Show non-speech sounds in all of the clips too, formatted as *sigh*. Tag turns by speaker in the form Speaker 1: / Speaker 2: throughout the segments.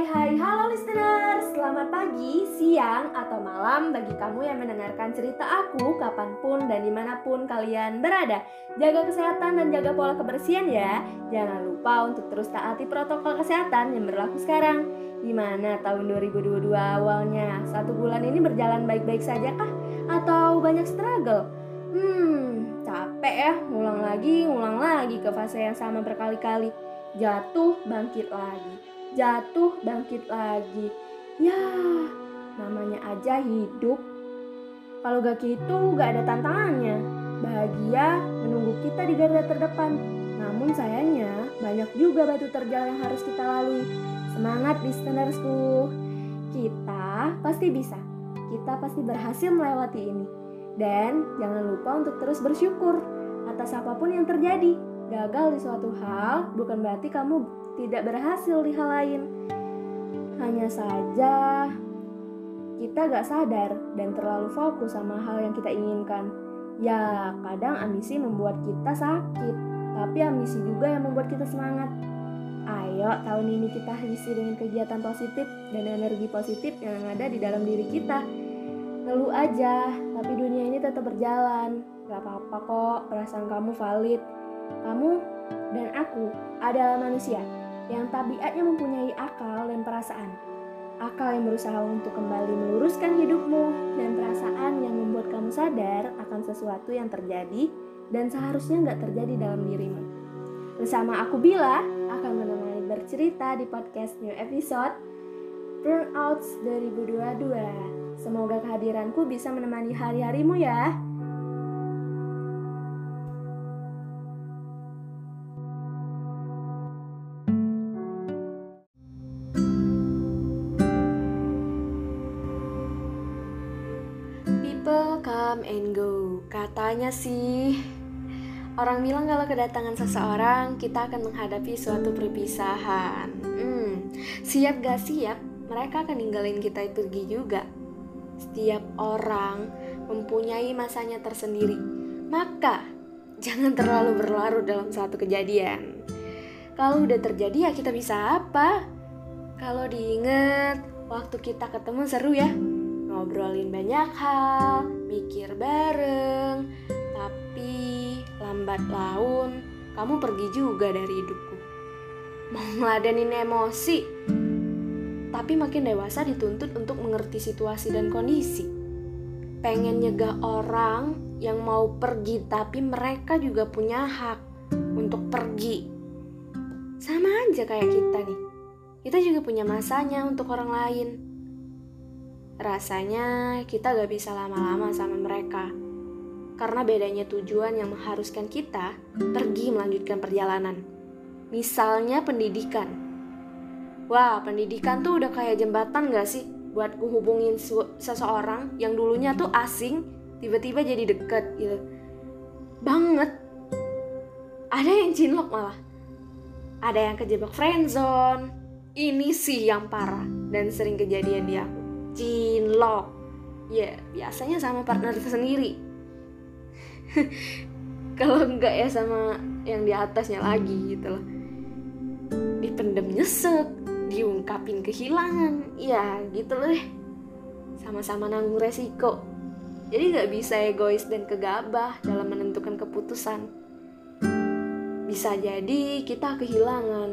Speaker 1: Hai hai halo listeners Selamat pagi, siang, atau malam bagi kamu yang mendengarkan cerita aku kapan pun dan di mana pun kalian berada. Jaga kesehatan dan jaga pola kebersihan ya. Jangan lupa untuk terus taati protokol kesehatan yang berlaku sekarang. Gimana tahun 2022 awalnya? Satu bulan ini berjalan baik-baik saja kah? Atau banyak struggle? Hmm, capek ya, ngulang lagi, ngulang lagi ke fase yang sama berkali-kali. Jatuh, bangkit lagi jatuh bangkit lagi. Ya namanya aja hidup. Kalau gak gitu gak ada tantangannya. Bahagia menunggu kita di garda terdepan. Namun sayangnya banyak juga batu terjal yang harus kita lalui. Semangat listenersku kita pasti bisa. Kita pasti berhasil melewati ini. Dan jangan lupa untuk terus bersyukur atas apa pun yang terjadi. Gagal di suatu hal bukan berarti kamu tidak berhasil di hal lain. Hanya saja kita gak sadar dan terlalu fokus sama hal yang kita inginkan. Ya, kadang ambisi membuat kita sakit, tapi ambisi juga yang membuat kita semangat. Ayo, tahun ini kita isi dengan kegiatan positif dan energi positif yang ada di dalam diri kita. Ngeluh aja, tapi dunia ini tetap berjalan. Gak apa-apa kok, perasaan kamu valid. Kamu dan aku adalah manusia yang tabiatnya mempunyai akal dan perasaan. Akal yang berusaha untuk kembali meluruskan hidupmu dan perasaan yang membuat kamu sadar akan sesuatu yang terjadi dan seharusnya nggak terjadi dalam dirimu. Bersama aku Bila akan menemani bercerita di podcast new episode Burnouts 2022. Semoga kehadiranku bisa menemani hari-harimu ya. Come and go. Katanya sih, orang bilang kalau kedatangan seseorang, kita akan menghadapi suatu perpisahan. Hmm, siap gak siap, mereka akan ninggalin kita pergi juga. Setiap orang mempunyai masanya tersendiri. Maka, jangan terlalu berlarut dalam satu kejadian. Kalau udah terjadi ya kita bisa apa? Kalau diinget, waktu kita ketemu seru ya ngobrolin banyak hal, mikir bareng, tapi lambat laun kamu pergi juga dari hidupku. Mau ngeladenin emosi, tapi makin dewasa dituntut untuk mengerti situasi dan kondisi. Pengen nyegah orang yang mau pergi, tapi mereka juga punya hak untuk pergi. Sama aja kayak kita nih. Kita juga punya masanya untuk orang lain rasanya kita gak bisa lama-lama sama mereka. Karena bedanya tujuan yang mengharuskan kita pergi melanjutkan perjalanan. Misalnya pendidikan. Wah, pendidikan tuh udah kayak jembatan gak sih? Buat hubungin seseorang yang dulunya tuh asing, tiba-tiba jadi deket gitu. Banget. Ada yang cinlok malah. Ada yang kejebak friendzone. Ini sih yang parah dan sering kejadian di aku cinlok ya biasanya sama partner sendiri. *laughs* Kalau enggak ya sama yang di atasnya lagi gitu loh. Dipendem nyesek diungkapin kehilangan. Ya gitu loh deh. Sama-sama nanggung resiko. Jadi nggak bisa egois dan kegabah dalam menentukan keputusan. Bisa jadi kita kehilangan.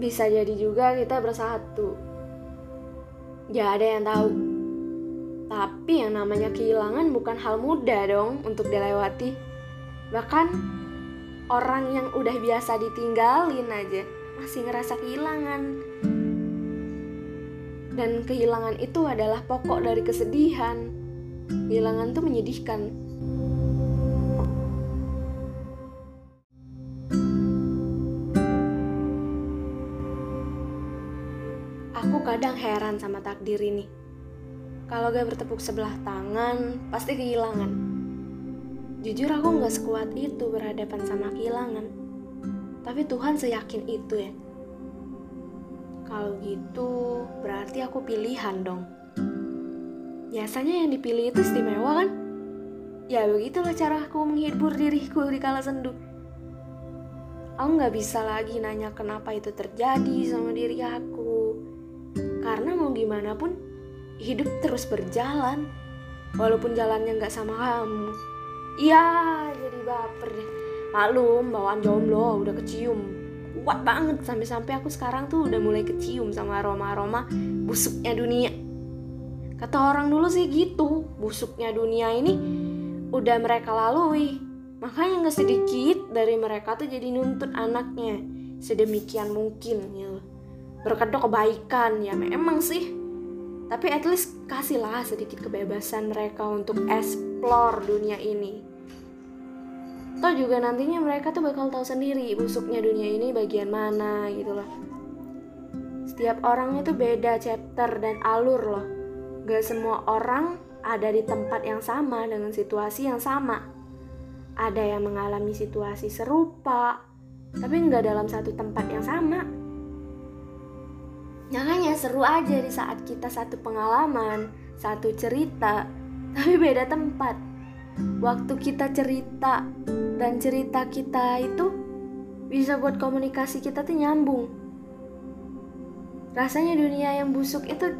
Speaker 1: Bisa jadi juga kita bersatu Gak ada yang tahu. Tapi yang namanya kehilangan bukan hal mudah dong untuk dilewati. Bahkan orang yang udah biasa ditinggalin aja masih ngerasa kehilangan. Dan kehilangan itu adalah pokok dari kesedihan. Kehilangan tuh menyedihkan. Kadang heran sama takdir ini. Kalau gak bertepuk sebelah tangan, pasti kehilangan. Jujur aku gak sekuat itu berhadapan sama kehilangan. Tapi Tuhan seyakin itu ya. Kalau gitu, berarti aku pilihan dong. Biasanya yang dipilih itu istimewa kan? Ya begitulah cara aku menghibur diriku di kala sendu. Aku gak bisa lagi nanya kenapa itu terjadi sama diri aku gimana pun hidup terus berjalan walaupun jalannya nggak sama kamu. Iya, jadi baper deh. Maklum, bawaan jomblo udah kecium. Kuat banget sampai-sampai aku sekarang tuh udah mulai kecium sama aroma-aroma busuknya dunia. Kata orang dulu sih gitu, busuknya dunia ini udah mereka lalui. Makanya nggak sedikit dari mereka tuh jadi nuntut anaknya sedemikian mungkin ya. Berkedok kebaikan ya memang sih. Tapi at least kasihlah sedikit kebebasan mereka untuk explore dunia ini. Toh juga nantinya mereka tuh bakal tahu sendiri busuknya dunia ini bagian mana gitu loh. Setiap orangnya tuh beda chapter dan alur loh Gak semua orang ada di tempat yang sama dengan situasi yang sama. Ada yang mengalami situasi serupa, tapi nggak dalam satu tempat yang sama. Makanya seru aja di saat kita satu pengalaman, satu cerita, tapi beda tempat. Waktu kita cerita dan cerita kita itu bisa buat komunikasi kita tuh nyambung. Rasanya dunia yang busuk itu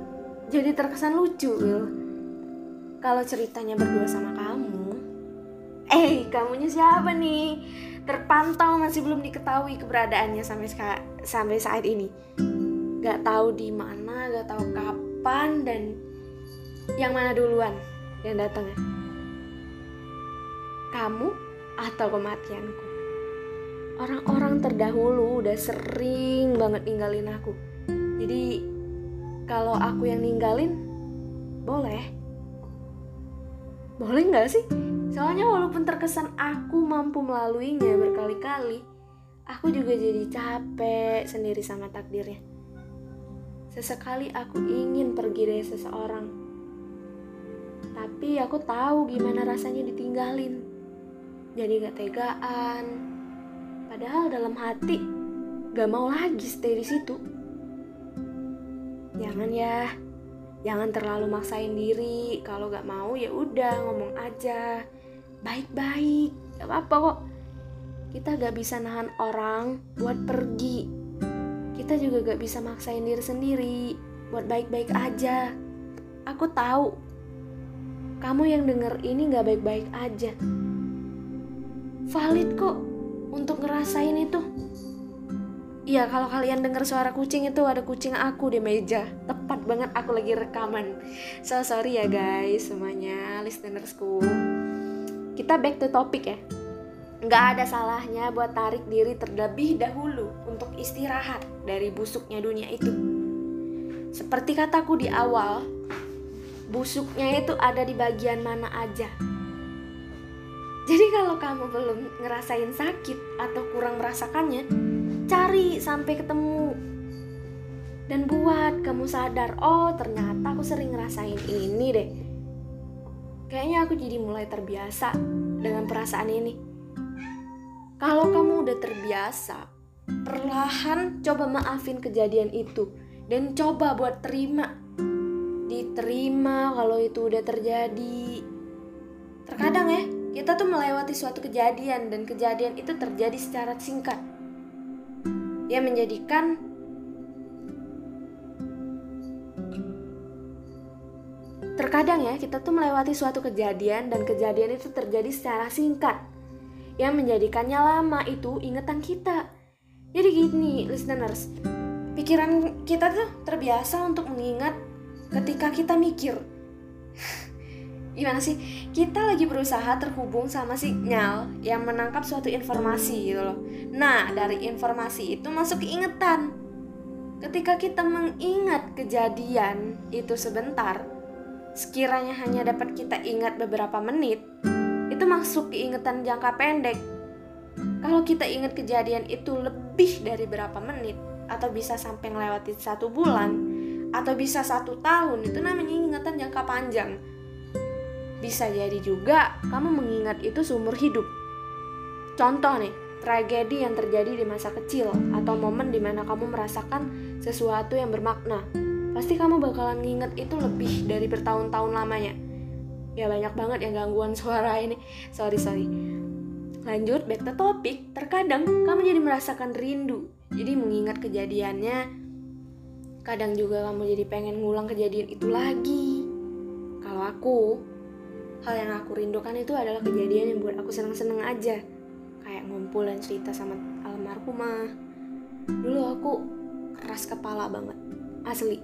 Speaker 1: jadi terkesan lucu kalau ceritanya berdua sama kamu eh kamunya siapa nih terpantau masih belum diketahui keberadaannya sampai sampai saat ini Gak tahu di mana gak tahu kapan dan yang mana duluan yang datang ya? Kamu atau kematianku? Orang-orang terdahulu udah sering banget ninggalin aku. Jadi kalau aku yang ninggalin boleh. Boleh nggak sih? Soalnya walaupun terkesan aku mampu melaluinya berkali-kali aku juga jadi capek sendiri sama takdirnya sesekali aku ingin pergi dari seseorang. Tapi aku tahu gimana rasanya ditinggalin. Jadi gak tegaan. Padahal dalam hati gak mau lagi stay di situ. Jangan ya. Jangan terlalu maksain diri. Kalau gak mau ya udah ngomong aja. Baik-baik. Gak apa-apa kok. Kita gak bisa nahan orang buat pergi kita juga gak bisa maksain diri sendiri buat baik-baik aja. Aku tahu kamu yang denger ini gak baik-baik aja. Valid kok untuk ngerasain itu. Iya kalau kalian dengar suara kucing itu ada kucing aku di meja. Tepat banget aku lagi rekaman. So sorry ya guys semuanya listenersku. Kita back to topic ya Nggak ada salahnya buat tarik diri terlebih dahulu Untuk istirahat dari busuknya dunia itu. Seperti kataku di awal Busuknya itu ada di bagian mana aja. Jadi kalau kamu belum ngerasain sakit atau kurang merasakannya cari sampai ketemu. Dan buat kamu sadar oh ternyata aku sering ngerasain ini deh. Kayaknya aku jadi mulai terbiasa dengan perasaan ini kalau kamu udah terbiasa perlahan coba maafin kejadian itu dan coba buat terima. Diterima kalau itu udah terjadi. Terkadang ya kita tuh melewati suatu kejadian dan kejadian itu terjadi secara singkat. Yang menjadikan terkadang ya kita tuh melewati suatu kejadian dan kejadian itu terjadi secara singkat yang menjadikannya lama itu ingatan kita. Jadi gini listeners pikiran kita tuh terbiasa untuk mengingat ketika kita mikir. *laughs* Gimana sih? Kita lagi berusaha terhubung sama sinyal yang menangkap suatu informasi gitu loh. Nah dari informasi itu masuk keingetan ketika kita mengingat kejadian itu sebentar sekiranya hanya dapat kita ingat beberapa menit masuk keingetan jangka pendek kalau kita ingat kejadian itu lebih dari berapa menit atau bisa sampai melewati satu bulan atau bisa satu tahun itu namanya ingatan jangka panjang bisa jadi juga kamu mengingat itu seumur hidup. Contoh nih, tragedi yang terjadi di masa kecil atau momen di mana kamu merasakan sesuatu yang bermakna. Pasti kamu bakalan nginget itu lebih dari bertahun-tahun lamanya. Ya banyak banget yang gangguan suara ini. Sorry, sorry. Lanjut, back to topic. Terkadang kamu jadi merasakan rindu. Jadi mengingat kejadiannya Kadang juga kamu jadi pengen ngulang kejadian itu lagi. Kalau aku, hal yang aku rindukan itu adalah kejadian yang buat aku seneng-seneng aja. Kayak ngumpul dan cerita sama almarhumah. Dulu aku keras kepala banget, asli.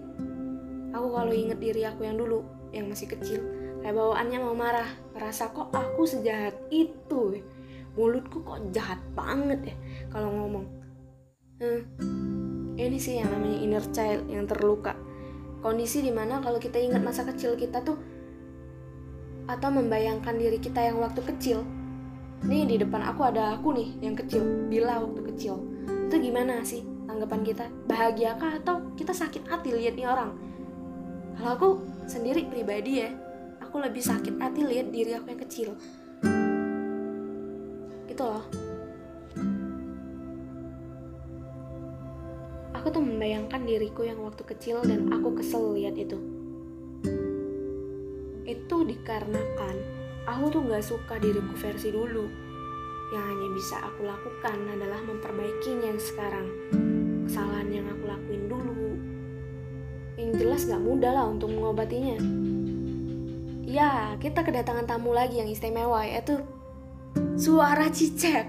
Speaker 1: Aku kalau inget diri aku yang dulu, yang masih kecil, kayak bawaannya mau marah, ngerasa kok aku sejahat itu. Mulutku kok jahat banget ya kalau ngomong. Hmm, ini sih yang namanya inner child yang terluka. Kondisi di mana kalau kita ingat masa kecil kita tuh atau membayangkan diri kita yang waktu kecil nih di depan aku ada aku nih yang kecil bila waktu kecil. Itu gimana sih tanggapan kita? Bahagia kah atau kita sakit hati lihat nih orang? Kalau aku sendiri pribadi ya aku lebih sakit hati lihat diri aku yang kecil itu loh Aku tuh membayangkan diriku yang waktu kecil dan aku kesel lihat itu. Itu dikarenakan aku tuh gak suka diriku versi dulu. Yang hanya bisa aku lakukan adalah memperbaikinya yang sekarang. Kesalahan yang aku lakuin dulu. Yang jelas gak mudah lah untuk mengobatinya. Ya, kita kedatangan tamu lagi yang istimewa yaitu suara cicek.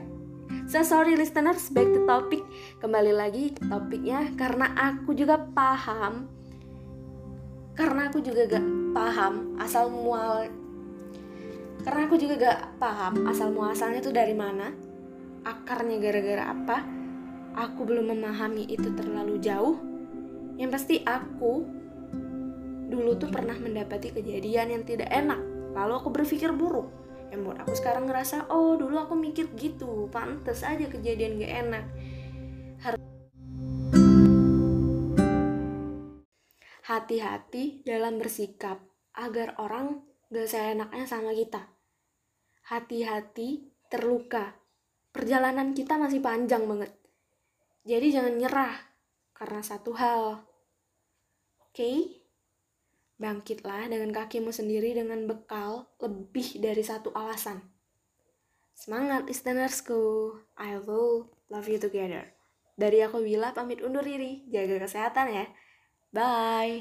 Speaker 1: So sorry listeners, back to topic. Kembali lagi topiknya karena aku juga paham karena aku juga gak paham asal mual karena aku juga gak paham asal muasalnya tuh dari mana akarnya gara-gara apa aku belum memahami itu terlalu jauh yang pasti aku dulu tuh pernah mendapati kejadian yang tidak enak. Lalu aku berpikir buruk. Yang buat aku sekarang ngerasa oh dulu aku mikir gitu. Pantas aja kejadian gak enak. Hati-hati dalam bersikap agar orang gak seenaknya sama kita. Hati-hati terluka. Perjalanan kita masih panjang banget. Jadi jangan nyerah karena satu hal. Oke? okay? Bangkitlah dengan kakimu sendiri dengan bekal lebih dari satu alasan. Semangat listenersku, I will love you together. Dari aku Bila pamit undur diri, jaga kesehatan ya. Bye.